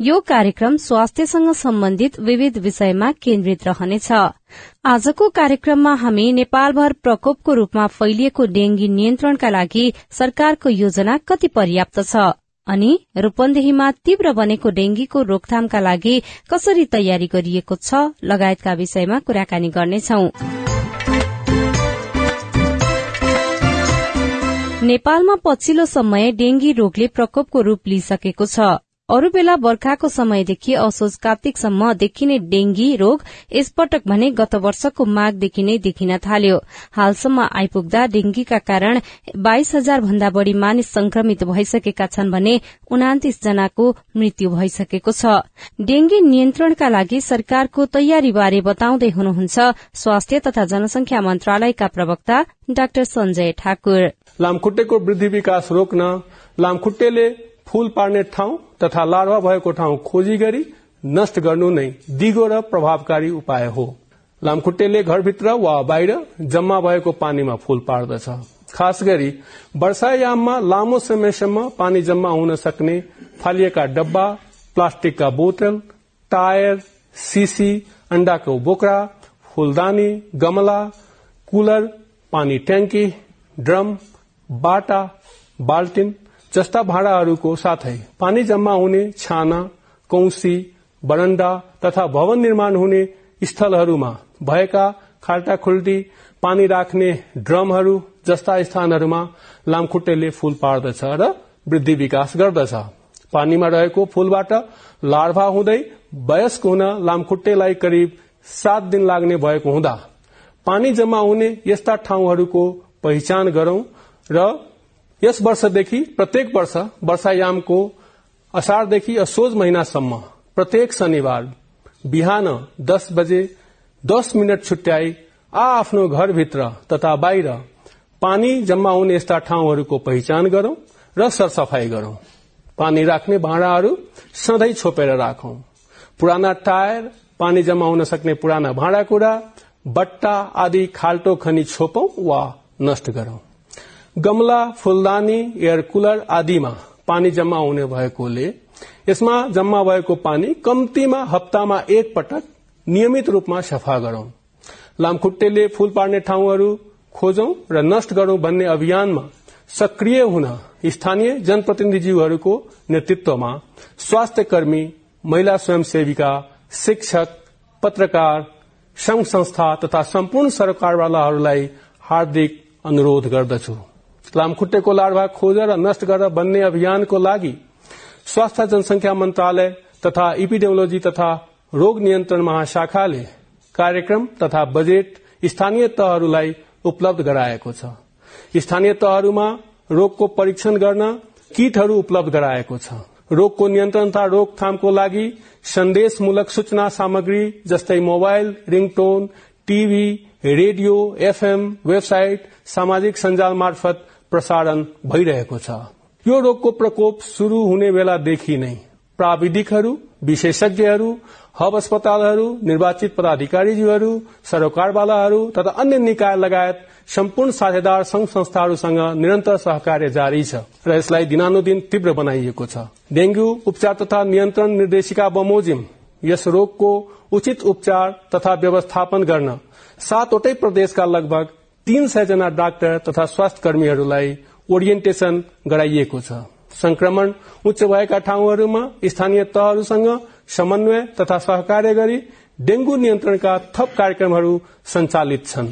यो कार्यक्रम स्वास्थ्यसँग सम्बन्धित विविध विषयमा केन्द्रित रहनेछ। आजको कार्यक्रममा हामी नेपालभर प्रकोपको रूपमा फैलिएको डेंगी नियन्त्रणका लागि सरकारको योजना कति पर्याप्त छ अनि रूपन्देहीमा तीव्र बनेको डेंगीको रोकथामका लागि कसरी तयारी गरिएको छ लगायतका विषयमा कुराकानी गर्नेछौ। नेपालमा पछिल्लो समय डेंगी रोगले प्रकोपको रूप लिइसकेको छ। अरू बेला बर्खाको समयदेखि असोज कार्तिकसम्म देखिने डेंगी रोग यसपटक भने गत वर्षको माघदेखि नै देखिन थाल्यो। हालसम्म आइपुग्दा डेंगीका कारण बाइस हजार भन्दा बढ़ी मानिस संक्रमित भइसकेका छन् भने उनातिस जनाको मृत्यु भइसकेको छ। डेंगी नियन्त्रणका लागि सरकारको तयारीबारे बताउँदै हुनुहुन्छ स्वास्थ्य तथा जनसंख्या मन्त्रालयका प्रवक्ता डाक्टर संजय ठाकुर। लामखुट्टेको वृद्धि विकास रोक्न लामखुट्टेले फूल पार्ने ठाउँ तथा लार्वा भएको ठाउँ खोजी गरी नष्ट गर्नु नै दिगो र प्रभावकारी उपाय हो। लामखुट्टेले घरभित्र वा बाहिर जम्मा भएको पानीमा फूल पार्दछ। खास गरी वर्षायाममा लामो समयसम्म पानी जम्मा हुन सक्ने फालिएका डब्बा प्लास्टिकका बोतल टायर सिसी अण्डाको बोक्रा फूलदानी गमला कुलर पानी ट्याङ्की ड्रम बाटा बाल्टिन जस्ता भाँडाहरूको साथै पानी जम्मा हुने छाना कौसी बरण्डा तथा भवन निर्माण हुने स्थलहरूमा भएका खाल्टा खुल्टी पानी राख्ने ड्रमहरू जस्ता स्थानहरूमा लामखुट्टेले फूल पार्दछ र वृद्धि विकास गर्दछ। पानीमा रहेको फूलबाट लार्भा हुँदै वयस्क हुन लामखुट्टेलाई करिब सात दिन लाग्ने भएको हुँदा पानी जम्मा हुने यस्ता ठाउँहरूको पहिचान गरौं र यस वर्षदेखि प्रत्येक वर्ष वर्षायामको असारदेखि असोज महिनासम्म प्रत्येक शनिबार बिहान दस बजे दस मिनट छुट्याई आ आफ्नो घरभित्र तथा बाहिर पानी जम्मा हुने यस्ता ठाउँहरूको पहिचान गरौं र सरसफाई गरौं। पानी राख्ने भाँडाहरू सधैँ छोपेर राखौं। पुराना टायर पानी जम्मा हुन सक्ने पुराना भाँडाकुँडा बट्टा आदि खाल्टो खनी छोपौं वा नष्ट गरौं। गमला फूलदानी एयर कुलर आदिमा पानी जम्मा हुने भएकोले यसमा जम्मा भएको पानी कम्तीमा हप्तामा एक पटक नियमित रूपमा सफा गरौं। लामखुट्टेले फूल पार्ने ठाउँहरू खोजौं र नष्ट गरौं भन्ने अभियानमा सक्रिय हुन स्थानीय जनप्रतिनिधिज्यूहरूको नेतृत्वमा स्वास्थ्य कर्मी महिला स्वयंसेविका शिक्षक पत्रकार संघ संस्था तथा सम्पूर्ण सरकारवालाहरूलाई हार्दिक अनुरोध गर्दछु। लामखुट्टेको लार्भा खोजेर नष्ट गरेर बन्ने अभियानको लागि स्वास्थ्य जनसंख्या मन्त्रालय तथा इपिडेमोलोजी तथा रोग नियन्त्रण महाशाखाले कार्यक्रम तथा बजेट स्थानीय तहहरूलाई उपलब्ध गराएको छ। स्थानीय तहहरूमा रोगको परीक्षण गर्न किटहरू उपलब्ध गराएको छ। रोगको नियन्त्रण तथा रोकथामको लागि सन्देशमूलक सूचना सामग्री जस्तै mobile ringtone TV radio FM website सामाजिक सञ्जाल मार्फत प्रसारण भइरहेको छ। यो रोगको प्रकोप शुरू हुने बेलादेखि नै प्राविधिकहरू विशेषज्ञहरू हब अस्पतालहरू निर्वाचित पदाधिकारीज्यूहरू सरोकारवालाहरू तथा अन्य निकाय लगायत सम्पूर्ण साझेदार संघ संस्थाहरूसँग निरन्तर सहकार्य जारी छ र यसलाई दिनानुदिन तीव्र बनाइएको छ। डेंगू उपचार तथा नियन्त्रण निर्देशिका बमोजिम यस रोगको उचित उपचार तथा व्यवस्थापन गर्न सातवटै प्रदेशका लगभग तीन सय जना डाक्टर तथा स्वास्थ्य कर्मीहरूलाई ओरिएन्टेशन गराइएको छ। संक्रमण उच्च भएका ठाउँहरूमा स्थानीय तहहरूसँग समन्वय तथा सहकार्य गरी डेंगू नियन्त्रणका थप कार्यक्रमहरू सञ्चालित छन्।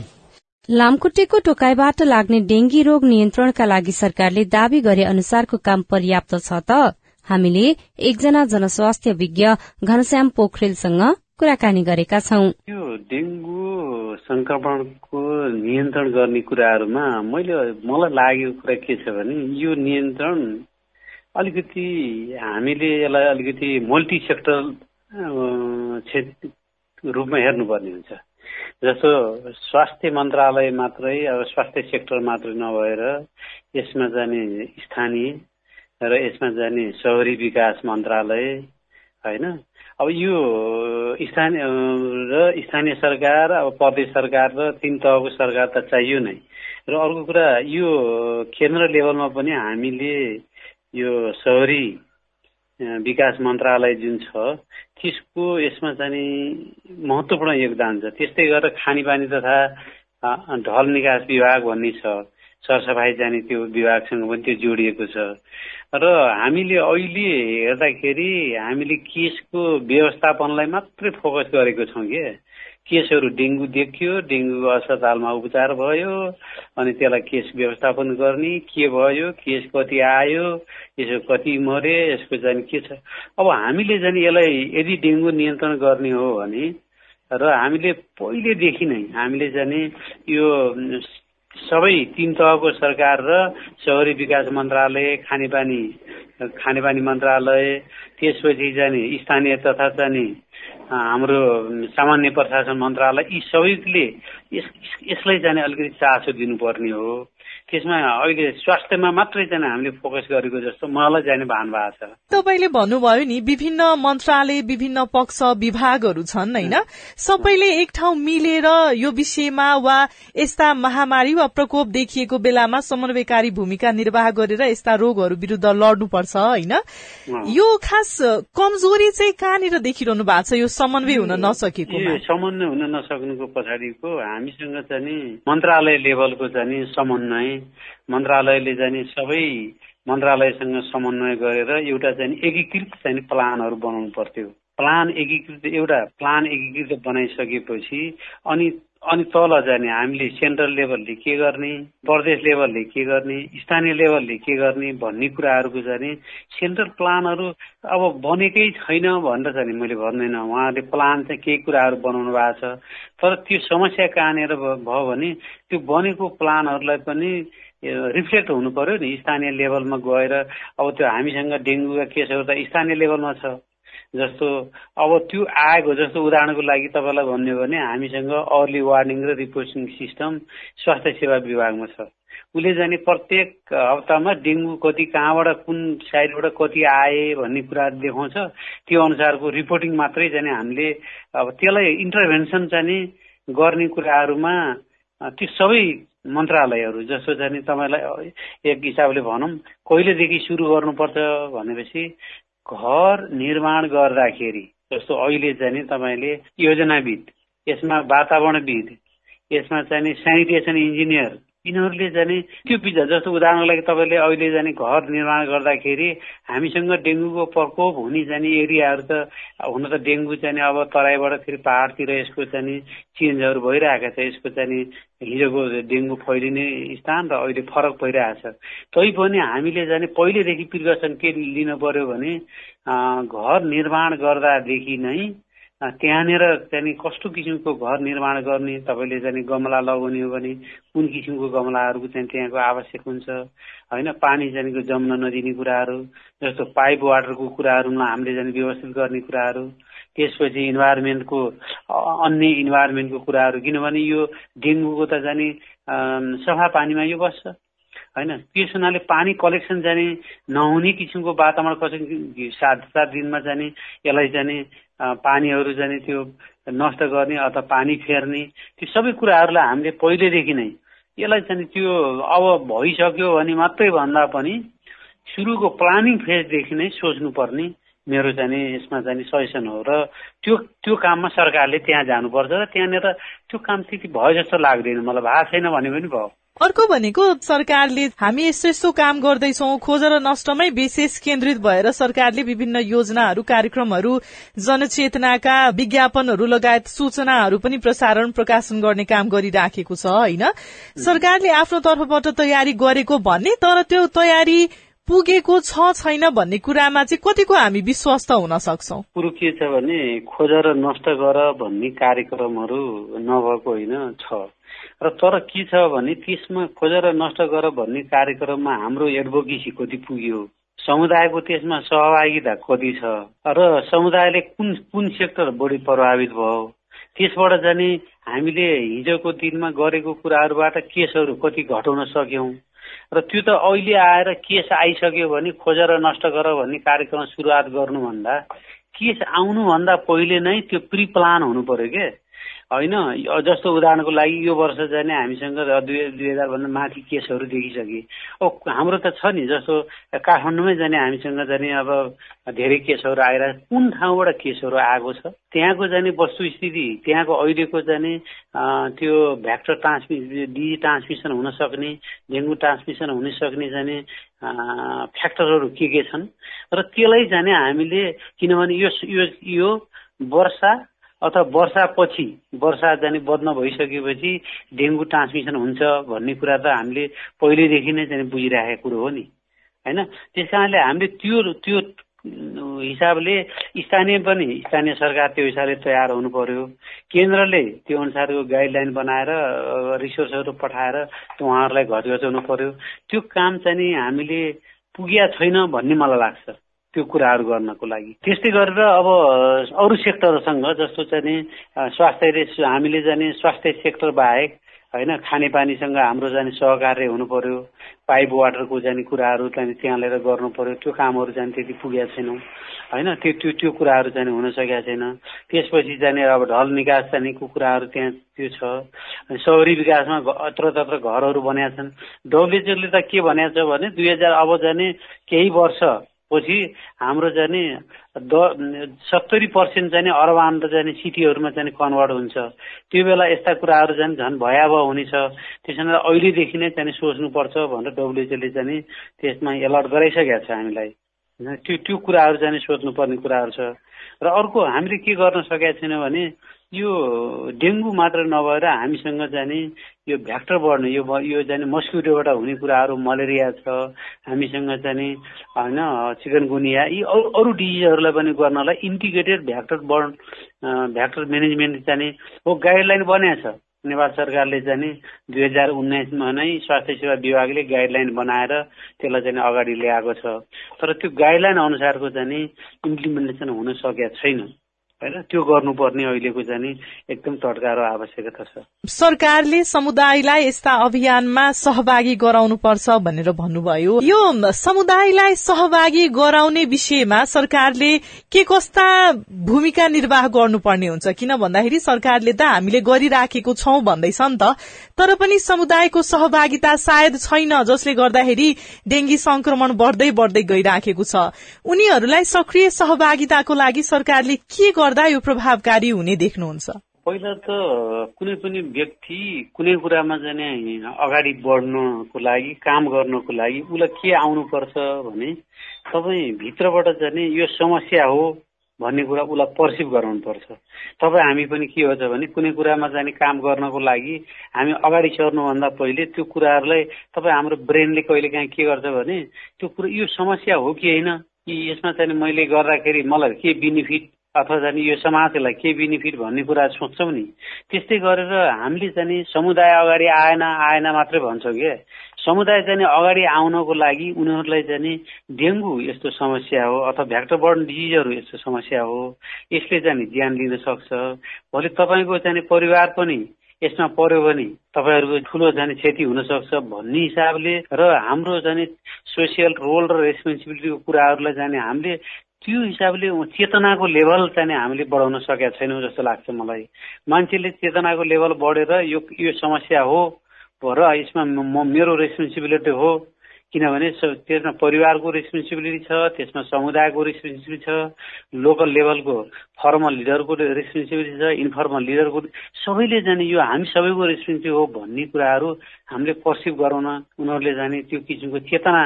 लामखुट्टेको टोकाईबाट लाग्ने डेंगी रोग नियन्त्रणका लागि सरकारले दावी गरे अनुसारको काम पर्याप्त छ त। हामीले एकजना जनस्वास्थ्य विज्ञ घनश्याम पोखरेलसँग कुराकानी गरेका छौं। यो डेङ्गु संक्रमणको नियन्त्रण गर्ने कुराहरूमा मैले मलाई लागेको कुरा के छ भने यो नियन्त्रण अलिकति हामीले यसलाई अलिकति मल्टी सेक्टर रूपमा हेर्नुपर्ने हुन्छ। जस्तो स्वास्थ्य मन्त्रालय मात्रै अब स्वास्थ्य सेक्टर मात्रै नभएर यसमा जाने स्थानीय र यसमा जाने सहरी विकास मन्त्रालय होइन अब यो स्थानीय र स्थानीय सरकार अब प्रदेश सरकार र तिन तहको सरकार त चाहियो नै। र अर्को कुरा यो केन्द्र लेभलमा पनि हामीले यो सहरी विकास मन्त्रालय जुन छ त्यसको यसमा चाहिँ महत्त्वपूर्ण योगदान छ। त्यस्तै गरेर खानेपानी तथा ढल निकास विभाग भन्ने छ। सरसफाइ जाने त्यो विभागसँग पनि त्यो जोडिएको छ। र हामीले अहिले हेर्दाखेरि हामीले केसको व्यवस्थापनलाई मात्रै फोकस गरेको छौँ कि? केसहरू डेङ्गु देखियो डेङ्गुको अस्पतालमा उपचार भयो अनि त्यसलाई केस व्यवस्थापन गर्ने के भयो केस कति आयो यसो कति मरे यसको चाहिँ के छ? अब हामीले चाहिँ यसलाई यदि डेङ्गु नियन्त्रण गर्ने हो भने र हामीले पहिलेदेखि नै हामीले चाहिँ यो सबै तिन तहको सरकार र सहरी विकास मन्त्रालय खानेपानी खानेपानी मन्त्रालय त्यसपछि जाने स्थानीय तथा चाहिँ हाम्रो सामान्य प्रशासन मन्त्रालय यी सबैले यस यसलाई जाने अलिकति चासो दिनुपर्ने हो। त्यसमा अहिले स्वास्थ्यमा मात्रै चाहिँ हामीले फोकस गरेको जस्तो मलाई जाने भान भएको छ। तपाईँले भन्नुभयो नि विभिन्न मन्त्रालय विभिन्न पक्ष विभागहरू छन् होइन? सबैले एक ठाउँ मिलेर यो विषयमा वा यस्ता महामारी वा प्रकोप देखिएको बेलामा समन्वयकारी भूमिका निर्वाह गरेर यस्ता रोगहरू विरूद्ध लड्नुपर्छ होइन? यो खास कमजोरी चाहिँ कहाँनिर देखिरहनु भएको छ? यो समन्वय हुन नसकेको समन्वय हुन नसक्नुको पछाडिको हामीसँग चाहिँ मन्त्रालय लेभलको चाहिँ समन्वय मन्त्रालयले चाहिँ सबै मन्त्रालयसँग समन्वय गरेर एउटा चाहिँ एकीकृत चाहिँ प्लानहरू बनाउनु पर्थ्यो। प्लान एकीकृत एउटा प्लान एकीकृत बनाइसकेपछि अनि अनि तल जाने हामीले सेन्ट्रल लेभलले के गर्ने प्रदेश लेभलले के गर्ने स्थानीय लेभलले के गर्ने भन्ने कुराहरूको चाहिँ सेन्ट्रल प्लानहरू अब बनेकै छैन भनेर चाहिँ मैले भन्दैन। उहाँले प्लान चाहिँ केही कुराहरू बनाउनु भएको छ। तर त्यो समस्या कहाँनिर भयो भने त्यो बनेको प्लानहरूलाई पनि रिफ्लेक्ट हुनु पर्यो नि। स्थानीय लेभलमा गएर अब त्यो हामीसँग डेङ्गुका केसहरू त स्थानीय लेभलमा छ। जस्तो अब त्यो आएको जस्तो उदाहरणको लागि तपाईँलाई भन्यो भने हामीसँग अर्ली वार्निङ र रिपोर्टिङ सिस्टम स्वास्थ्य सेवा विभागमा छ। उसले जाने प्रत्येक हप्तामा डेङ्गु कति कहाँबाट कुन साइडबाट कति आए भन्ने कुराहरू देखाउँछ। त्यो अनुसारको रिपोर्टिङ मात्रै जाने हामीले अब त्यसलाई इन्टरभेन्सन चाहिँ गर्ने कुराहरूमा ती सबै मन्त्रालयहरू जस्तो चाहिँ तपाईँलाई एक हिसाबले भनौँ कहिलेदेखि सुरु गर्नुपर्छ भनेपछि घर निर्माण गर्दाखेरि जस्तो अहिले चाहिँ तपाईँले योजनाविद यसमा वातावरणविद यसमा चाहिँ सेनिटेसन इन्जिनियर यिनीहरूले जाने त्यो पिज्जा जस्तो उदाहरणको लागि तपाईँले अहिले जाने घर निर्माण गर्दाखेरि हामीसँग डेङ्गुको प्रकोप हुने जाने एरियाहरू त हुन त डेङ्गु चाहिँ अब तराईबाट फेरि पहाडतिर यसको चाहिँ चेन्जहरू भइरहेको छ यसको चाहिँ हिजोको डेङ्गु फैलिने स्थान र अहिले फरक भइरहेको छ तैपनि हामीले जाने पहिलेदेखि प्रिकसन के लिनु पर्यो भने घर निर्माण गर्दादेखि नै त्यहाँनिर चाहिँ कस्तो किसिमको घर निर्माण गर्ने तपाईँले चाहिँ गमला लगाउने हो भने कुन किसिमको गमलाहरूको चाहिँ त्यहाँको आवश्यक हुन्छ? होइन पानी जानेको जम्न नदिने कुराहरू जस्तो पाइप वाटरको कुराहरूमा हामीले जाने व्यवस्थित गर्ने कुराहरू त्यसपछि इन्भाइरोमेन्टको अन्य इन्भाइरोमेन्टको कुराहरू किनभने यो डेङ्गुको त जाने सफा पानीमा यो बस्छ। होइन। त्यस हुनाले पानी कलेक्सन जाने नहुने किसिमको वातावरण कसरी सात सात दिनमा जाने यसलाई जाने पानीहरू जाने त्यो नष्ट गर्ने अथवा पानी फेर्ने त्यो सबै कुराहरूलाई हामीले पहिलेदेखि नै यसलाई चाहिँ त्यो अब भइसक्यो भने मात्रै भन्दा पनि सुरुको प्लानिङ फेजदेखि नै सोच्नुपर्ने मेरो चाहिँ यसमा चाहिँ सजेसन हो। र त्यो त्यो काममा सरकारले त्यहाँ जानुपर्छ र त्यहाँनिर त्यो काम त्यति भयो जस्तो लाग्दैन। मलाई भएको छैन भने पनि भयो। अर्को भनेको सरकारले हामी यस्तो यस्तो काम गर्दैछौ खोज र नष्टमै विशेष केन्द्रित भएर सरकारले विभिन्न योजनाहरू कार्यक्रमहरू जनचेतनाका विज्ञापनहरू लगायत सूचनाहरू पनि प्रसारण प्रकाशन गर्ने काम गरिराखेको छ होइन? सरकारले आफ्नो तर्फबाट तयारी गरेको भन्ने तर त्यो तयारी पुगेको छ छैन भन्ने कुरामा चाहिँ कतिको हामी विश्वस्त हुन सक्छौ? कुरो के छ भने खोज र नष्ट गर भन्ने कार्यक्रमहरू नभएको होइन छ। र तर के छ भने त्यसमा खोजेर नष्ट गर भन्ने कार्यक्रममा हाम्रो एडभोकेसी कति पुग्यो? समुदायको त्यसमा सहभागिता कति छ? र समुदायले कुन कुन सेक्टर बढी प्रभावित भयो? त्यसबाट चाहिँ हामीले हिजोको दिनमा गरेको कुराहरूबाट केसहरू कति घटाउन सक्यौँ? र त्यो त अहिले आएर केस आइसक्यो भने खोजेर नष्ट गर भन्ने कार्यक्रम सुरुवात गर्नुभन्दा केस आउनुभन्दा पहिले नै त्यो प्रि प्लान हुनु पर्यो के? होइन जस्तो उदाहरणको लागि यो वर्ष चाहिँ हामीसँग दुई दुई हजारभन्दा माथि केसहरू देखिसके। अब हाम्रो त छ नि जस्तो काठमाडौँमै जाने हामीसँग जाने अब धेरै केसहरू आइरहेको कुन ठाउँबाट केसहरू आएको छ त्यहाँको जाने वस्तुस्थिति त्यहाँको अहिलेको जाने त्यो भ्याक्टर ट्रान्समि डिजी ट्रान्समिसन हुन सक्ने डेङ्गु ट्रान्समिसन हुन सक्ने जाने फ्याक्टरहरू के के छन् र त्यसलाई जाने हामीले किनभने यो यो वर्षा अथवा वर्षापछि वर्षा जाने बद्न भइसकेपछि डेङ्गु ट्रान्समिसन हुन्छ भन्ने कुरा त हामीले पहिल्यैदेखि नै चाहिँ बुझिराखेको कुरो हो नि। होइन? त्यस कारणले हामीले त्यो त्यो हिसाबले स्थानीय पनि स्थानीय सरकार त्यो हिसाबले तयार हुनु पर्यो। केन्द्रले त्यो अनुसारको गाइडलाइन बनाएर रिसोर्सहरू पठाएर उहाँहरूलाई घर गचाउनु पर्यो। त्यो काम चाहिँ हामीले पुगिया छैन भन्ने मलाई लाग्छ। त्यो कुराहरू गर्नको लागि। त्यस्तै गरेर अब अरू सेक्टरसँग जस्तो चाहिँ स्वास्थ्यले हामीले जाने स्वास्थ्य सेक्टर बाहेक होइन खानेपानीसँग हाम्रो जाने सहकार्य हुनु पर्यो पाइप वाटरको जाने कुराहरू चाहिँ त्यहाँ लिएर गर्नु पर्यो त्यो कामहरू जाने त्यति पुगेका छैनौँ। होइन त्यो त्यो त्यो कुराहरू चाहिँ हुन सकेका छैन। त्यसपछि जाने अब ढल निकास जानेको कुराहरू त्यहाँ त्यो छ। सहरी विकासमा अत्र तत्र घरहरू बनाएका छन्। डब्लुएचओले त के भनेको छ भने दुई हजार अब जाने केही वर्ष पछि हाम्रो चाहिँ द सत्तरी पर्सेन्ट चाहिँ अर्बान र चाहिँ सिटीहरूमा चाहिँ कन्भर्ट हुन्छ। त्यो बेला यस्ता कुराहरू चाहिँ झन् भयावह हुनेछ। त्यसमा अहिलेदेखि नै चाहिँ सोच्नुपर्छ भनेर डब्लुएचओले चाहिँ त्यसमा एलर्ट गराइसकेको छ हामीलाई। त्यो त्यो कुराहरू चाहिँ सोच्नुपर्ने कुराहरू छ। र अर्को हामीले के गर्न सकेका छैन भने यो डेङ्गु मात्र नभएर हामीसँग जाने यो भ्याक्टर बढ्ने यो यो जाने मस्किटोबाट हुने कुराहरू मलेरिया छ हामीसँग चाहिँ होइन चिकनगुनिया यी अरू अरू डिजिजहरूलाई पनि गर्नलाई इन्टिग्रेटेड भ्याक्टर बढ भ्याक्टर म्यानेजमेन्ट चाहिँ हो गाइडलाइन बनाएको छ। नेपाल सरकारले चाहिँ दुई हजार उन्नाइसमा नै स्वास्थ्य सेवा विभागले गाइडलाइन बनाएर त्यसलाई चाहिँ अगाडि ल्याएको छ। तर त्यो गाइडलाइन अनुसारको चाहिँ इम्प्लिमेन्टेसन हुन सकेका छैन। होइन? त्यो गर्नुपर्ने अहिलेको चाहिँ एकदम टटका र आवश्यकता छ। सरकारले समुदायलाई यस्ता अभियानमा सहभागी गराउनु पर्छ भनेर भन्नुभयो। यो समुदायलाई सहभागी गराउने विषयमा सरकारले के कस्ता भूमिका निर्वाह गर्नुपर्ने हुन्छ? किन भन्दाखेरि सरकारले त हामीले गरिराखेको छौं भन्दैछ नि त। तर पनि समुदायको सहभागिता सायद छैन जसले गर्दाखेरि डेंगी संक्रमण बढ्दै बढ्दै गइराखेको छ। उनीहरूलाई सक्रिय सहभागिताको लागि सरकारले के गर्दा यो प्रभावकारी हुने देख्नुहुन्छ? पहिला त कुनै पनि व्यक्ति कुनै कुरामा चाहिँ अगाडि बढ्नको लागि काम गर्नको लागि उसलाई के आउनुपर्छ भने तपाईँ भित्रबाट चाहिँ यो समस्या हो भन्ने कुरा उसलाई पर्सिभ गराउनुपर्छ। तपाईँ हामी पनि के हुन्छ भने कुनै कुरामा जाने काम गर्नको लागि हामी अगाडि सर्नुभन्दा पहिले त्यो कुराहरूलाई तपाईँ हाम्रो ब्रेनले कहिलेकाहीँ के गर्छ भने त्यो कुरो यो समस्या हो कि होइन कि यसमा चाहिँ मैले गर्दाखेरि मलाई के बेनिफिट अथवा जाने यो समाजलाई के बेनिफिट भन्ने कुरा सोच्छौँ नि त्यस्तै गरेर हामीले चाहिँ समुदाय अगाडि आएन आएन मात्रै भन्छौँ क्या समुदाय चाहिँ अगाडि आउनको लागि उनीहरूलाई चाहिँ डेङ्गु यस्तो समस्या हो अथवा भ्याक्टरबर्न डिजिजहरू यस्तो समस्या हो यसले चाहिँ ज्यान लिन सक्छ। भोलि तपाईँको चाहिँ परिवार पनि यसमा पर्यो भने तपाईँहरूको ठुलो जाने क्षति हुनसक्छ भन्ने हिसाबले र हाम्रो जाने सोसियल रोल र रेस्पोन्सिबिलिटीको कुराहरूलाई जाने हामीले त्यो हिसाबले चेतनाको लेभल चाहिँ हामीले बढाउन सकेका छैनौँ जस्तो लाग्छ मलाई। मान्छेले चेतनाको लेभल बढेर यो यो समस्या हो र यसमा म मेरो रेस्पोन्सिबिलिटी हो किनभने त्यसमा परिवारको रेस्पोन्सिबिलिटी छ त्यसमा समुदायको रेस्पोन्सिबिलिटी छ लोकल लेभलको फर्मल लिडरको रेस्पोन्सिबिलिटी छ इन्फर्मल लिडरको सबैले जाने यो हामी सबैको रेस्पोन्सिबिलिटी हो भन्ने कुराहरू हामीले पर्सिभ गराउन उनीहरूले जाने त्यो किसिमको चेतना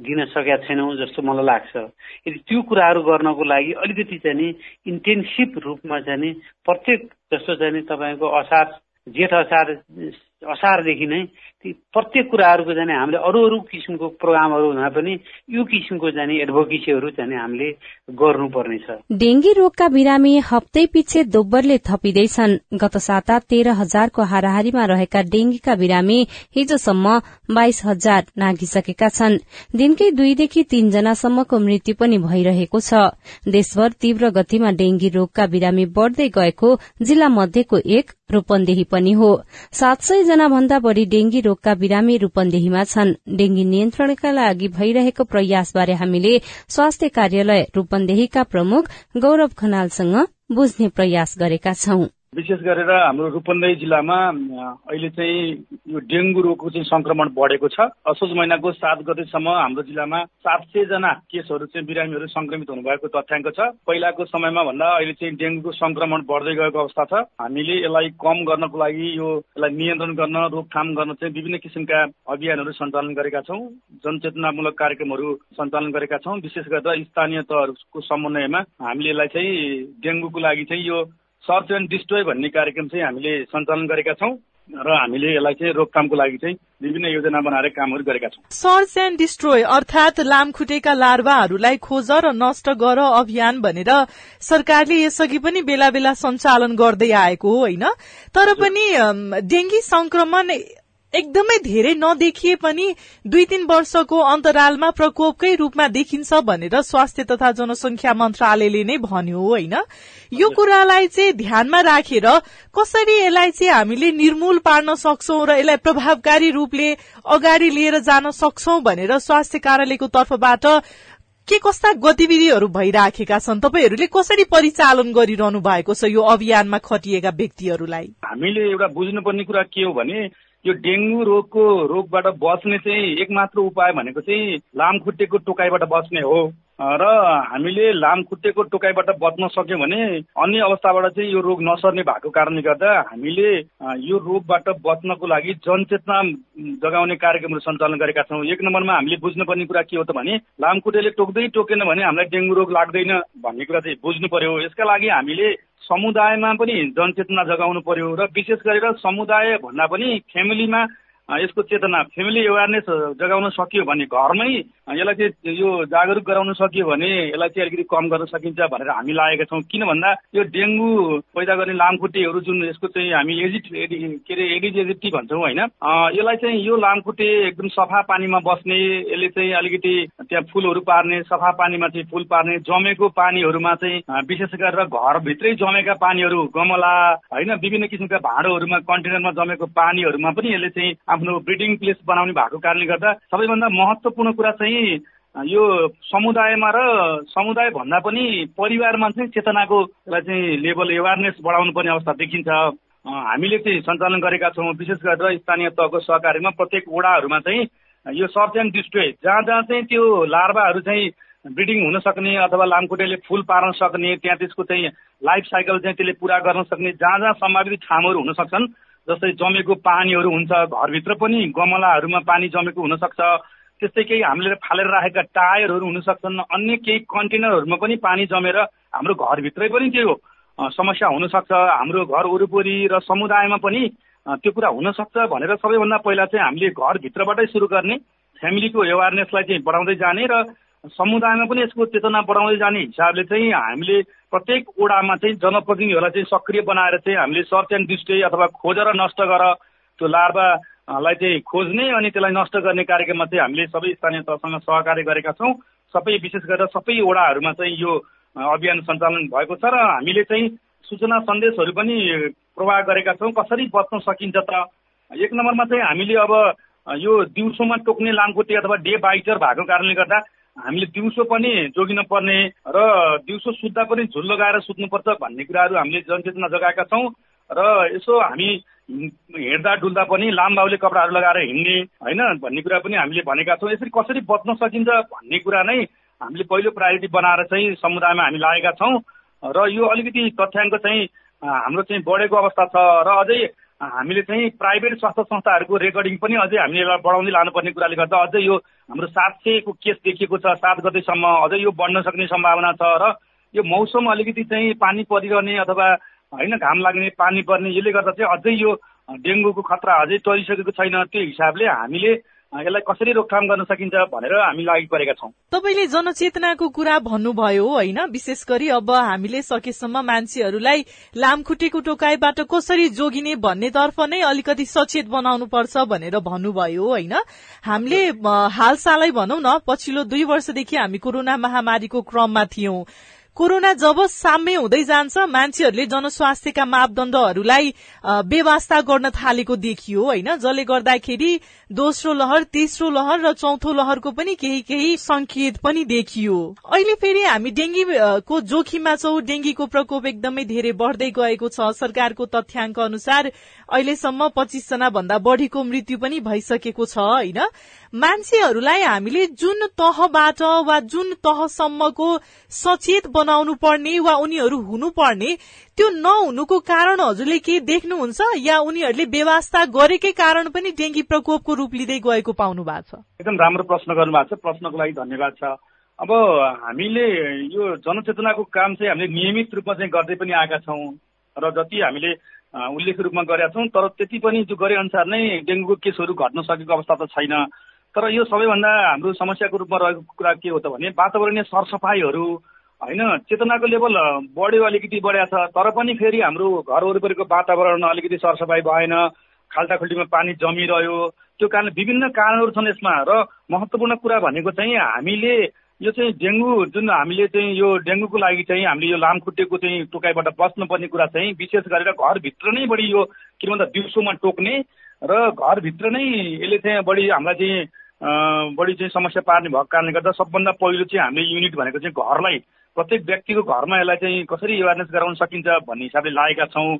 दिन सकेका छैनौँ जस्तो मलाई लाग्छ। यदि त्यो कुराहरू गर्नको लागि अलिकति चाहिँ इन्टेन्सिभ रूपमा चाहिँ प्रत्येक जस्तो चाहिँ तपाईँको असार जेठ असार असारदेखि नै ती प्रत्येक कुराहरूको चाहिँ हामीले अरू अरू किसिमको प्रोग्रामहरू हुँदा पनि यो किसिमको चाहिँ एडभोकेसीहरू चाहिँ हामीले गर्नुपर्नेछ डेंगी रोगका बिरामी हप्तै पछि दोब्बरले थपिँदैछन्। गत साता तेह्र हजारको हाराहारीमा रहेका डेंगीका बिरामी हिजोसम्म बाइस हजार नागिसकेका छन्। दिनकै दुईदेखि तीनजनासम्मको मृत्यु पनि भइरहेको छ। देशभर तीव्र गतिमा डेंगी रोगका बिरामी बढ़दै गएको जिल्ला मध्येको एक रूपन्देही पनि हो। सात सय जना भन्दा बढ़ी डेंगी रोगका बिरामी रूपन्देहीमा छन्। डेंगी नियन्त्रणका लागि भइरहेको प्रयासबारे हामीले स्वास्थ्य कार्यालय रूपन्देहीका प्रमुख गौरव खनालसँग बुझ्ने प्रयास गरेका छौं। विशेष गरेर हाम्रो रूपन्देही जिल्लामा अहिले चाहिँ यो डेङ्गु रोगको चाहिँ संक्रमण बढेको छ। असोज महिनाको सात गतेसम्म हाम्रो जिल्लामा सात सयजना केसहरू चाहिँ बिरामीहरू संक्रमित हुनुभएको तथ्याङ्क छ। पहिलाको समयमा भन्दा अहिले चाहिँ डेङ्गुको संक्रमण बढ्दै गएको अवस्था छ। हामीले यसलाई कम गर्नको लागि यो यसलाई नियन्त्रण गर्न रोकथाम गर्न चाहिँ विभिन्न किसिमका अभियानहरू सञ्चालन गरेका छौँ। जनचेतनामूलक कार्यक्रमहरू सञ्चालन गरेका छौँ। विशेष गरेर स्थानीय तहहरूको समन्वयमा हामीले यसलाई चाहिँ डेङ्गुको लागि चाहिँ यो सर्च एन्ड डिस्ट्रोय भन्ने कार्यक्रम चाहिँ हामीले सञ्चालन गरेका छौँ र हामीले यसलाई चाहिँ रोकथामको लागि चाहिँ विभिन्न योजना बनाएर कामहरू गरेका छौँ। सर्च एन्ड डिस्ट्रोय अर्थात लामखुटेका लार्वाहरूलाई खोज र नष्ट गर अभियान भनेर सरकारले यसअघि पनि बेला बेला सञ्चालन गर्दै आएको हो होइन? तर पनि डेंगी संक्रमण एकदमै धेरै नदेखिए पनि दुई तीन वर्षको अन्तरालमा प्रकोपकै रूपमा देखिन्छ भनेर स्वास्थ्य तथा जनसंख्या मन्त्रालयले नै भन्यो होइन। यो कुरालाई चाहिँ ध्यानमा राखेर कसरी यसलाई चाहिँ हामीले निर्मूल पार्न सक्छौ र यसलाई प्रभावकारी रूपले अगाडि लिएर जान सक्छौ भनेर स्वास्थ्य कार्यालयको तर्फबाट के कस्ता गतिविधिहरू भइराखेका छन्? तपाईँहरूले कसरी परिचालन गरिरहनु भएको छ यो अभियानमा खटिएका व्यक्तिहरूलाई? हामीले एउटा बुझ्नुपर्ने कुरा के हो भने यो डेङ्गु रोगको रोगबाट बच्ने चाहिँ एकमात्र उपाय भनेको चाहिँ लामखुट्टेको टोकाइबाट बच्ने हो। र हामीले लामखुट्टेको टोकाइबाट बच्न सक्यौँ भने अन्य अवस्थाबाट चाहिँ यो रोग नसर्ने भएको कारणले गर्दा हामीले यो रोगबाट बच्नको लागि जनचेतना जगाउने कार्यक्रमहरू सञ्चालन गरेका छौँ। एक नम्बरमा हामीले बुझ्नुपर्ने कुरा के हो त भने लामखुट्टेले टोक्दै टोकेन भने हामीलाई डेङ्गु रोग लाग्दैन भन्ने कुरा चाहिँ बुझ्नु पर्यो यसका लागि हामीले समुदायमा पनि जनचेतना जगाउनु पर्यो र विशेष गरेर समुदाय भन्दा पनि फ्यामिलीमा यसको चेतना फ्यामिली एवेरनेस जगाउन सकियो भने घरमै यसलाई चाहिँ यो जागरुक गराउन सकियो भने यसलाई चाहिँ अलिकति कम गर्न सकिन्छ भनेर हामी लागेका छौँ। किन भन्दा यो डेङ्गु पैदा गर्ने लामखुट्टेहरू जुन यसको चाहिँ हामी एजिट के अरे एडिज एजिटी भन्छौँ होइन यसलाई चाहिँ यो लामखुट्टे एकदम सफा पानीमा बस्ने यसले चाहिँ अलिकति त्यहाँ फुलहरू पार्ने सफा पानीमा चाहिँ फुल पार्ने जमेको पानीहरूमा चाहिँ विशेष गरेर घरभित्रै जमेका पानीहरू गमला होइन विभिन्न किसिमका भाँडोहरूमा कन्टेनरमा जमेको पानीहरूमा पनि यसले चाहिँ आफ्नो ब्रिडिङ प्लेस बनाउने भएको कारणले गर्दा सबैभन्दा महत्त्वपूर्ण कुरा चाहिँ यो समुदायमा र समुदाय भन्दा पनि परिवारमा चाहिँ चेतनाको चाहिँ लेभल एवारनेस बढाउनु पर्ने अवस्था देखिन्छ। हामीले चाहिँ सञ्चालन गरेका छौँ। विशेष गरेर स्थानीय तहको सहकारीमा प्रत्येक वडाहरूमा चाहिँ यो सर्च एन्ड डिस्ट्रोय जहाँ जहाँ चाहिँ त्यो लार्भाहरू चाहिँ ब्रिडिङ हुन सक्ने अथवा लामखुट्टेले फुल पार्न सक्ने त्यहाँ त्यसको चाहिँ लाइफ साइकल चाहिँ त्यसले पुरा गर्न सक्ने जहाँ जहाँ सम्भावित ठाउँहरू हुन सक्छन् जस्तै जमेको पानीहरू हुन्छ घरभित्र पनि गमलाहरूमा पानी जमेको हुनसक्छ। त्यस्तै केही हामीले फालेर राखेका टायरहरू हुन सक्छन् अन्य केही कन्टेनरहरूमा पनि पानी जमेर हाम्रो घरभित्रै पनि त्यो समस्या हुनसक्छ। हाम्रो घर वरिपरि र समुदायमा पनि त्यो कुरा हुनसक्छ भनेर सबैभन्दा पहिला चाहिँ हामीले घरभित्रबाटै सुरु गर्ने फ्यामिलीको एवारनेसलाई चाहिँ बढाउँदै जाने र समुदायमा पनि यसको चेतना बढाउँदै जाने हिसाबले चाहिँ हामीले प्रत्येक ओडामा चाहिँ जनप्रतिनिधिहरूलाई चाहिँ सक्रिय बनाएर चाहिँ हामीले सर्च एन्ड डिस्ट्रे अथवा खोजेर नष्ट गर त्यो लार्वा लाई चाहिँ खोज्ने अनि त्यसलाई नष्ट गर्ने कार्यक्रममा चाहिँ हामीले सबै स्थानीय तहसँग सहकार्य गरेका छौँ। सबै विशेष गरेर सबै वडाहरूमा चाहिँ यो अभियान सञ्चालन भएको छ र हामीले चाहिँ सूचना सन्देशहरू पनि प्रवाह गरेका छौँ। कसरी बच्न सकिन्छ त? एक नम्बरमा चाहिँ हामीले अब यो दिउँसोमा टोक्ने लामखुट्टे अथवा डे बाइटर भएको कारणले गर्दा हामीले दिउँसो पनि जोगिन पर्ने र दिउँसो सुत्दा पनि झुल लगाएर सुत्नुपर्छ भन्ने कुराहरू हामीले जनचेतना जगाएका छौँ। र यसो हामी हिँड्दा डुल्दा पनि लामबाउले कपडाहरू लगाएर हिँड्ने होइन भन्ने कुरा पनि हामीले भनेका छौँ। यसरी कसरी बच्न सकिन्छ भन्ने कुरा नै हामीले पहिलो प्रायोरिटी बनाएर चाहिँ समुदायमा हामी लागेका छौँ। र यो अलिकति तथ्याङ्क चाहिँ हाम्रो चाहिँ बढेको अवस्था छ। र अझै हामीले चाहिँ प्राइभेट स्वास्थ्य संस्थाहरूको रेकर्डिङ पनि अझै हामीले यसलाई बढाउँदै लानुपर्ने कुराले गर्दा अझै यो हाम्रो सात सयको केस देखिएको छ सात गतेसम्म अझै यो बढ्न सक्ने सम्भावना छ र यो मौसम अलिकति चाहिँ पानी परिरहने अथवा होइन घाम लाग्ने पानी पर्ने यसले गर्दा चाहिँ अझै यो डेङ्गुको खतरा अझै टरिसकेको छैन। त्यो हिसाबले हामीले यसलाई कसरी रोकथाम गर्न सकिन्छ भनेर हामी लागि परेका छौँ। तपाईँले जनचेतनाको कुरा भन्नुभयो होइन? विशेष गरी अब हामीले सकेसम्म मान्छेहरूलाई लामखुट्टेको टोकाइबाट कसरी जोगिने भन्नेतर्फ नै अलिकति सचेत बनाउनु पर्छ भनेर भन्नुभयो होइन? हामीले हालसालै भनौँ न पछिल्लो दुई वर्षदेखि हामी कोरोना महामारीको क्रममा थियौं। कोरोना जब साम्य हुँदै जान्छ मान्छेहरूले जनस्वास्थ्यका मापदण्डहरूलाई व्यवस्था गर्न थालेको देखियो होइन? जसले गर्दाखेरि दोस्रो लहर तेस्रो लहर र चौथो लहरको पनि केही केही संकेत पनि देखियो। अहिले फेरि हामी डेङ्गीको जोखिममा छौं? डेङ्गीको प्रकोप एकदमै धेरै बढ्दै गएको छ। सरकारको तथ्याङ्क अनुसार अहिलेसम्म पच्चिसजना भन्दा बढ़ीको मृत्यु पनि भइसकेको छ होइन? मान्छेहरूलाई हामीले जुन तहबाट वा जुन तहसम्मको सचेत बनाउनु पर्ने वा उनीहरू हुनुपर्ने त्यो नहुनुको कारण हजुरले के देख्नुहुन्छ या उनीहरूले व्यवस्था गरेकै कारण पनि डेङ्गी प्रकोपको रूप लिँदै गएको पाउनु भएको छ? एकदम राम्रो प्रश्न गर्नु भएको छ। प्रश्नको लागि धन्यवाद छ। अब हामीले यो जनचेतनाको काम चाहिँ हामीले नियमित रूपमा चाहिँ गर्दै पनि आएका छौँ। र जति हामीले उल्लेख रूपमा गरेका छौँ तर त्यति पनि जो गरे अनुसार नै डेङ्गुको केसहरू घट्न सकेको अवस्था त छैन। तर यो सबैभन्दा हाम्रो समस्याको रूपमा रहेको कुरा के हो त भने वातावरणीय सरसफाइहरू होइन चेतनाको लेभल बढ्यो अलिकति बढ्या छ तर पनि फेरि हाम्रो घर वरिपरिको वातावरण अलिकति सरसफाइ भएन खाल्टाखुल्टीमा पानी जमिरह्यो। त्यो कारण विभिन्न कारणहरू छन् यसमा र महत्त्वपूर्ण कुरा भनेको चाहिँ हामीले यो चाहिँ डेङ्गु जुन हामीले चाहिँ यो डेङ्गुको लागि चाहिँ हामीले यो लामखुट्टेको चाहिँ टोकाइबाट बस्नुपर्ने कुरा चाहिँ विशेष गरेर घरभित्र नै बढी यो के भन्दा दिउँसोमा टोक्ने र घरभित्र नै यसले चाहिँ बढी हामीलाई चाहिँ बढी चाहिँ समस्या पार्ने भएको कारणले गर्दा सबभन्दा पहिलो चाहिँ हामीले युनिट भनेको चाहिँ घरलाई प्रत्येक व्यक्तिको घरमा यसलाई चाहिँ कसरी एवेरनेस गराउन सकिन्छ भन्ने हिसाबले लागेका छौँ।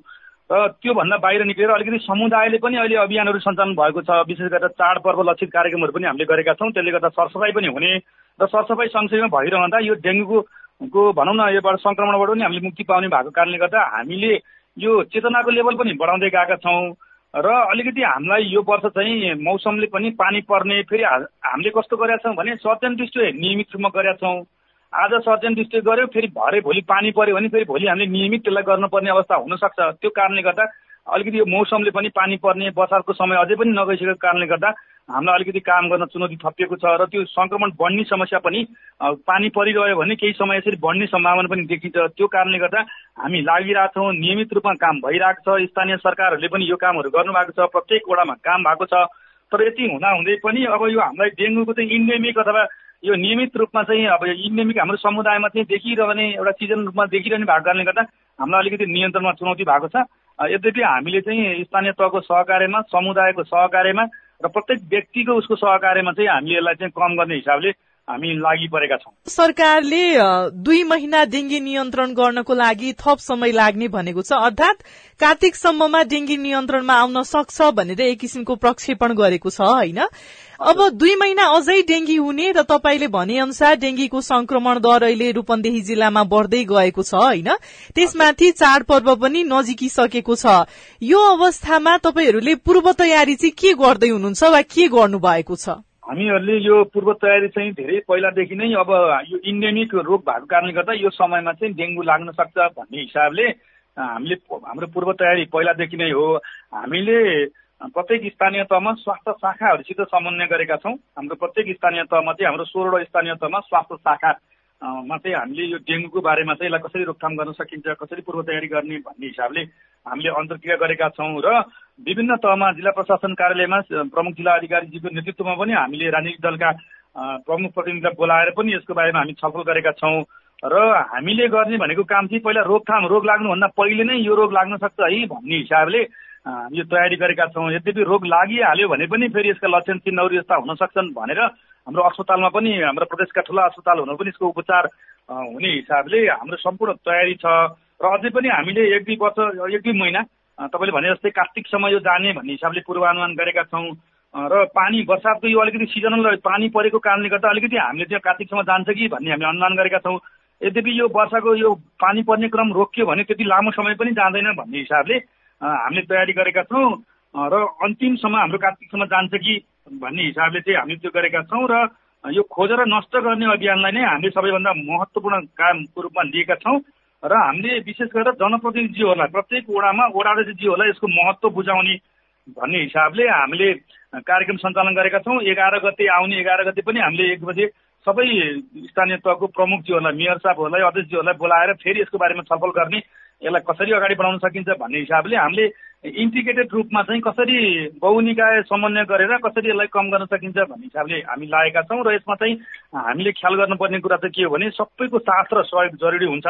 र त्योभन्दा बाहिर निक्लेर अलिकति समुदायले पनि अहिले अभियानहरू सञ्चालन भएको छ। विशेष गरेर चाडपर्व लक्षित कार्यक्रमहरू पनि हामीले गरेका छौँ। त्यसले गर्दा सरसफाइ पनि हुने र सरसफाइ सँगसँगै भइरहँदा यो डेङ्गुको भनौँ न योबाट सङ्क्रमणबाट पनि हामीले मुक्ति पाउने भएको कारणले गर्दा हामीले यो चेतनाको लेभल पनि बढाउँदै गएका छौँ। र अलिकति हामीलाई यो वर्ष चाहिँ मौसमले पनि पानी पर्ने फेरि हामीले कस्तो गरेका छौँ भने सर्जन डिस्ट्रिक्ट नियमित रूपमा गरेका छौँ। आज सर्जन डिस्ट्रिक्ट गऱ्यो फेरि भरे भोलि पानी पऱ्यो भने फेरि भोलि हामीले नियमित त्यसलाई गर्नुपर्ने अवस्था हुनसक्छ। त्यो कारणले गर्दा अलिकति यो मौसमले पनि पानी पर्ने बर्सातको समय अझै पनि नगइसकेको कारणले गर्दा हामीलाई अलिकति काम गर्न चुनौती थपिएको छ र त्यो सङ्क्रमण बढ्ने समस्या पनि पानी परिरह्यो भने केही समय यसरी बढ्ने सम्भावना पनि देखिन्छ। त्यो कारणले गर्दा हामी लागिरहेछौँ नियमित रूपमा काम भइरहेको छ। स्थानीय सरकारहरूले पनि यो कामहरू गर्नुभएको छ। प्रत्येक वडामा काम भएको छ। तर यति हुँदा हुँदै पनि अब यो हामीलाई डेङ्गुको चाहिँ इन्डेमिक अथवा यो नियमित रूपमा चाहिँ अब इन्डेमिक हाम्रो समुदायमा चाहिँ देखिरहने एउटा सिजन रूपमा देखिरहने भएको कारणले गर्दा हामीलाई अलिकति नियन्त्रणमा चुनौती भएको छ। यद्यपि हामीले चाहिँ स्थानीय तहको सहकार्यमा समुदायको सहकार्यमा र प्रत्येक व्यक्तिको उसको सहकार्यमा चाहिँ हामीले यसलाई चाहिँ कम गर्ने हिसाबले हामी लागि परेका छौँ। सरकारले दुई महिना डेङ्गी नियन्त्रण गर्नको लागि थप समय लाग्ने भनेको छ। अर्थात कार्तिकसम्ममा डेङ्गी नियन्त्रणमा आउन सक्छ भनेर एक किसिमको प्रक्षेपण गरेको छ होइन? अब दुई महिना अझै डेङ्गी हुने र तपाईँले भने अनुसार डेङ्गीको संक्रमण दर अहिले रूपन्देही जिल्लामा बढ्दै गएको छ होइन? त्यसमाथि चाडपर्व पनि नजिकिसकेको छ। यो अवस्थामा तपाईँहरूले पूर्व तयारी चाहिँ के गर्दै हुनुहुन्छ वा के गर्नु भएको छ? हामीहरूले यो पूर्व तयारी चाहिँ धेरै पहिलादेखि नै अब यो इन्डेमिक रोग भएको कारणले गर्दा यो समयमा चाहिँ डेङ्गु लाग्न सक्छ भन्ने हिसाबले हामीले हाम्रो पूर्व तयारी पहिलादेखि नै हो। हामीले प्रत्येक स्थानीय तहमा स्वास्थ्य शाखाहरूसित समन्वय गरेका छौँ। हाम्रो प्रत्येक स्थानीय तहमा चाहिँ हाम्रो सोह्रवटा स्थानीय तहमा स्वास्थ्य शाखा मा चाहिँ हामीले यो डेङ्गुको बारेमा चाहिँ यसलाई कसरी रोकथाम गर्न सकिन्छ कसरी पूर्व तयारी गर्ने भन्ने हिसाबले हामीले अन्तर्क्रिया गरेका छौँ र विभिन्न तहमा जिल्ला प्रशासन कार्यालयमा प्रमुख जिल्ला अधिकारीजीको नेतृत्वमा पनि हामीले राजनीतिक दलका प्रमुख प्रतिनिधिलाई बोलाएर पनि यसको बारेमा हामी छलफल गरेका छौँ र हामीले गर्ने भनेको काम चाहिँ पहिला रोकथाम रोग लाग्नुभन्दा पहिले नै यो रोग लाग्न सक्छ है भन्ने हिसाबले यो तयारी गरेका छौँ। यद्यपि रोग लागिहाल्यो भने पनि फेरि यसका लक्षण चिन्हहरू यस्ता हुन सक्छन् भनेर हाम्रो अस्पतालमा पनि हाम्रो प्रदेशका ठुला अस्पतालहरूमा पनि यसको उपचार हुने हिसाबले हाम्रो सम्पूर्ण तयारी छ। र अझै पनि हामीले एक दुई वर्ष एक दुई महिना तपाईँले भने जस्तै कार्तिकसम्म यो जाने भन्ने हिसाबले पूर्वानुमान गरेका छौँ। र पानी बर्सातको यो अलिकति सिजनल पानी परेको कारणले गर्दा अलिकति हामीले त्यो कार्तिकसम्म जान्छ कि भन्ने हामीले अनुमान गरेका छौँ। यद्यपि यो वर्षाको यो पानी पर्ने क्रम रोकियो भने त्यति लामो समय पनि जाँदैन भन्ने हिसाबले हामीले तयारी गरेका छौँ। र अन्तिमसम्म हाम्रो कार्तिकसम्म जान्छ कि भन्ने हिसाबले चाहिँ हामीले त्यो गरेका छौँ र यो खोजेर नष्ट गर्ने अभियानलाई नै हामीले सबैभन्दा महत्त्वपूर्ण कामको रूपमा लिएका छौँ र हामीले विशेष गरेर जनप्रतिनिधिजीहरूलाई प्रत्येक वडामा वडाध्यक्षजीहरूलाई यसको महत्त्व बुझाउने भन्ने हिसाबले हामीले कार्यक्रम सञ्चालन गरेका छौँ। एघार गते आउने एघार गते पनि हामीले एक बजे सबै स्थानीय तहको प्रमुखज्यूहरूलाई मेयर साहबहरूलाई अध्यक्षज्यूहरूलाई बोलाएर फेरि यसको बारेमा छलफल गर्ने यसलाई कसरी अगाडि बढाउन सकिन्छ भन्ने हिसाबले हामीले इन्टिग्रेटेड रूपमा चाहिँ कसरी बहुनिकाय समन्वय गरेर कसरी यसलाई कम गर्न सकिन्छ भन्ने हिसाबले हामी लागेका छौँ र यसमा चाहिँ हामीले ख्याल गर्नुपर्ने कुरा चाहिँ के हो भने सबैको साथ र सहयोग जरुरी हुन्छ।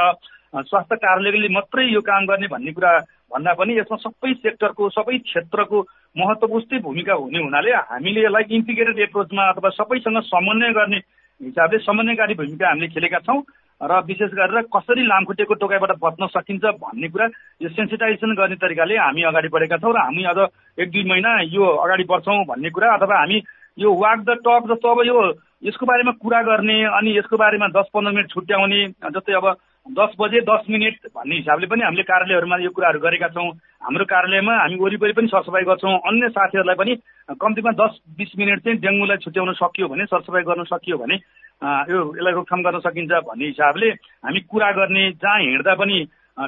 स्वास्थ्य कार्यालयले मात्रै यो काम गर्ने भन्ने कुरा भन्दा पनि यसमा सबै सेक्टरको सबै क्षेत्रको महत्त्वपुष्टै भूमिका हुने हुनाले हामीले यसलाई इन्टिग्रेटेड एप्रोचमा अथवा सबैसँग समन्वय गर्ने हिसाबले समन्वयकारी भूमिका हामीले खेलेका छौँ। र विशेष गरेर कसरी लामखुट्टेको टोकाइबाट बच्न सकिन्छ भन्ने कुरा यो सेन्सिटाइजेसन गर्ने तरिकाले हामी अगाडि बढेका छौँ र हामी अझ एक दुई महिना यो अगाडि बढ्छौँ भन्ने कुरा अथवा हामी यो वाक द टक जस्तो अब यो यसको बारेमा कुरा गर्ने अनि यसको बारेमा दस पन्ध्र मिनट छुट्याउने जस्तै अब दस बजे दस मिनट भन्ने हिसाबले पनि हामीले कार्यालयहरूमा यो कुराहरू गरेका छौँ। हाम्रो कार्यालयमा हामी वरिपरि पनि सरसफाइ गर्छौँ। अन्य साथीहरूलाई पनि कम्तीमा दस बिस मिनट चाहिँ डेङ्गुलाई छुट्याउन सकियो भने सरसफाइ गर्न सकियो भने यो यसलाई रोकथाम गर्न सकिन्छ भन्ने हिसाबले हामी कुरा गर्ने जहाँ हिँड्दा पनि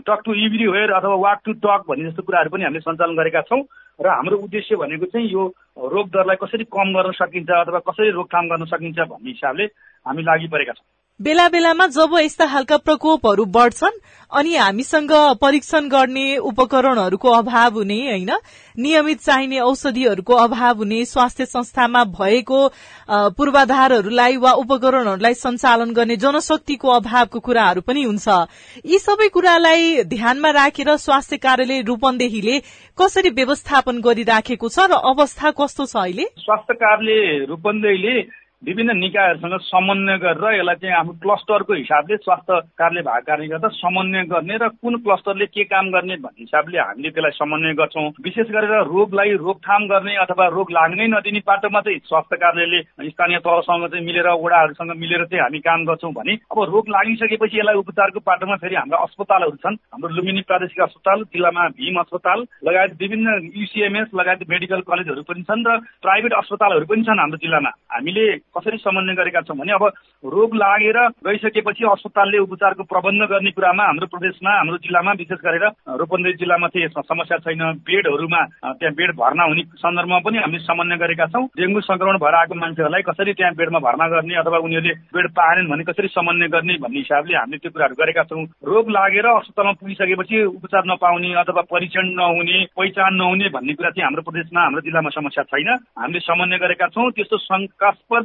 टक टु वेयर अथवा वाक टु टक भन्ने जस्तो कुराहरू पनि हामीले सञ्चालन गरेका छौँ र हाम्रो उद्देश्य भनेको चाहिँ यो रोग दरलाई कसरी कम गर्न सकिन्छ अथवा कसरी रोकथाम गर्न सकिन्छ भन्ने हिसाबले हामी लागि परेका छौँ। बेला बेलामा जब यस्ता खालका प्रकोपहरू बढ्छन् अनि हामीसँग परीक्षण गर्ने उपकरणहरूको अभाव हुने होइन नियमित चाहिने औषधिहरूको अभाव हुने स्वास्थ्य संस्थामा भएको पूर्वाधारहरूलाई वा उपकरणहरूलाई सञ्चालन गर्ने जनशक्तिको अभावको कुराहरू पनि हुन्छ। यी सबै कुरालाई ध्यानमा राखेर स्वास्थ्य कार्यालय रूपन्देहीले कसरी व्यवस्थापन गरिराखेको छ र अवस्था कस्तो छ अहिले? स्वास्थ्य कार्यालय रूपन्देहीले विभिन्न निकायहरूसँग समन्वय गरेर यसलाई चाहिँ आफ्नो क्लस्टरको हिसाबले स्वास्थ्य कार्यालय भएको कारणले गर्दा समन्वय गर्ने र कुन क्लस्टरले के काम गर्ने भन्ने हिसाबले हामीले त्यसलाई समन्वय गर्छौँ। विशेष गरेर रोगलाई रोकथाम गर्ने अथवा रोग लाग्नै नदिने पाटोमा चाहिँ स्वास्थ्य कार्यालयले स्थानीय तहसँग चाहिँ मिलेर वडाहरूसँग मिलेर चाहिँ हामी काम गर्छौँ भने अब रोग लागिसकेपछि यसलाई उपचारको पाटोमा फेरि हाम्रा अस्पतालहरू छन्। हाम्रो लुम्बिनी प्रादेशिक अस्पताल जिल्लामा भीम अस्पताल लगायत विभिन्न युसिएमएस लगायत मेडिकल कलेजहरू पनि छन् र प्राइभेट अस्पतालहरू पनि छन् हाम्रो जिल्लामा। हामीले कसरी समन्वय गरेका छौँ भने अब रोग लागेर गइसकेपछि अस्पतालले उपचारको प्रबन्ध गर्ने कुरामा हाम्रो प्रदेशमा हाम्रो जिल्लामा विशेष गरेर रूपन्देही जिल्लामा चाहिँ यसमा समस्या छैन। बेडहरूमा त्यहाँ बेड भर्ना हुने सन्दर्भमा पनि हामीले समन्वय गरेका छौँ। डेङ्गु संक्रमण भएर आएको मान्छेहरूलाई कसरी त्यहाँ बेडमा भर्ना गर्ने अथवा उनीहरूले बेड पाएनन् भने कसरी समन्वय गर्ने भन्ने हिसाबले हामीले त्यो कुराहरू गरेका छौँ। रोग लागेर अस्पतालमा पुगिसकेपछि उपचार नपाउने अथवा परीक्षण नहुने पहिचान नहुने भन्ने कुरा चाहिँ हाम्रो प्रदेशमा हाम्रो जिल्लामा समस्या छैन। हामीले समन्वय गरेका छौँ। त्यस्तो शङ्कास्पद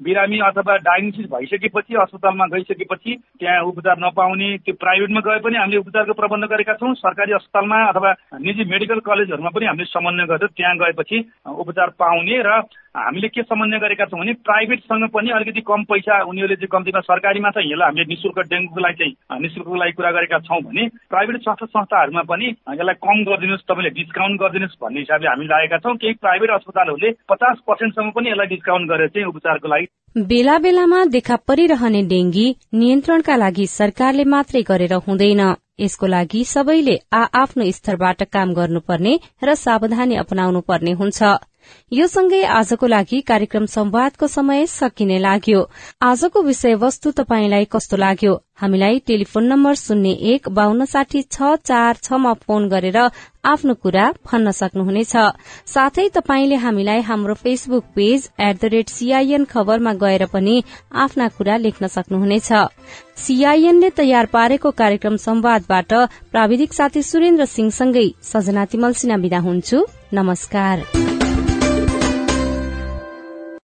बिरामी अथवा डायग्नोसिस भइसकेपछि अस्पतालमा गइसकेपछि त्यहाँ उपचार नपाउने त्यो प्राइभेटमा गए पनि हामीले उपचारको प्रबन्ध गरेका छौँ। सरकारी अस्पतालमा अथवा निजी मेडिकल कलेजहरूमा पनि हामीले समन्वय गरेर त्यहाँ गएपछि उपचार पाउने र हामीले के समन्वय गरेका छौँ भने प्राइभेटसँग पनि अलिकति कम पैसा उनीहरूले चाहिँ कम्तीमा सरकारीमा चाहिँ यसलाई हामीले निशुल्क डेङ्गुको लागि चाहिँ निशुल्कको लागि कुरा गरेका छौँ भने प्राइभेट स्वास्थ्य संस्थाहरूमा पनि यसलाई कम गरिदिनुहोस् तपाईँले डिस्काउन्ट गरिदिनुहोस् भन्ने हिसाबले हामी लागेका छौँ। केही प्राइभेट अस्पतालहरूले पचास पर्सेन्टसम्म पनि यसलाई डिस्काउन्ट गरेर चाहिँ उपचारको लागि बेला बेलामा देखा परिरहने डेंगी नियन्त्रणका लागि सरकारले मात्रै गरेर हुँदैन। यसको लागि सबैले आ आफ्नो स्तरबाट काम गर्नुपर्ने र सावधानी अपनाउनु पर्ने हुन्छ। यो सँगै आजको लागि कार्यक्रम संवादको समय सकिने लाग्यो। आजको विषयवस्तु तपाईंलाई कस्तो लाग्यो? हामीलाई टेलिफोन नम्बर शून्य एक बान्न साठी छ चार छमा फोन गरेर आफ्नो कुरा भन्न सक्नुहुनेछ। साथै तपाईंले हामीलाई हाम्रो Facebook page at the rate CIN खबरमा गएर पनि आफ्ना कुरा लेख्न सक्नुहुनेछ। सीआईएनले तयार पारेको कार्यक्रम संवादबाट प्राविधिक साथी सुरेन्द्र सिंहसँगै सजना तिमल सिना विदा हुन्छु। नमस्कार।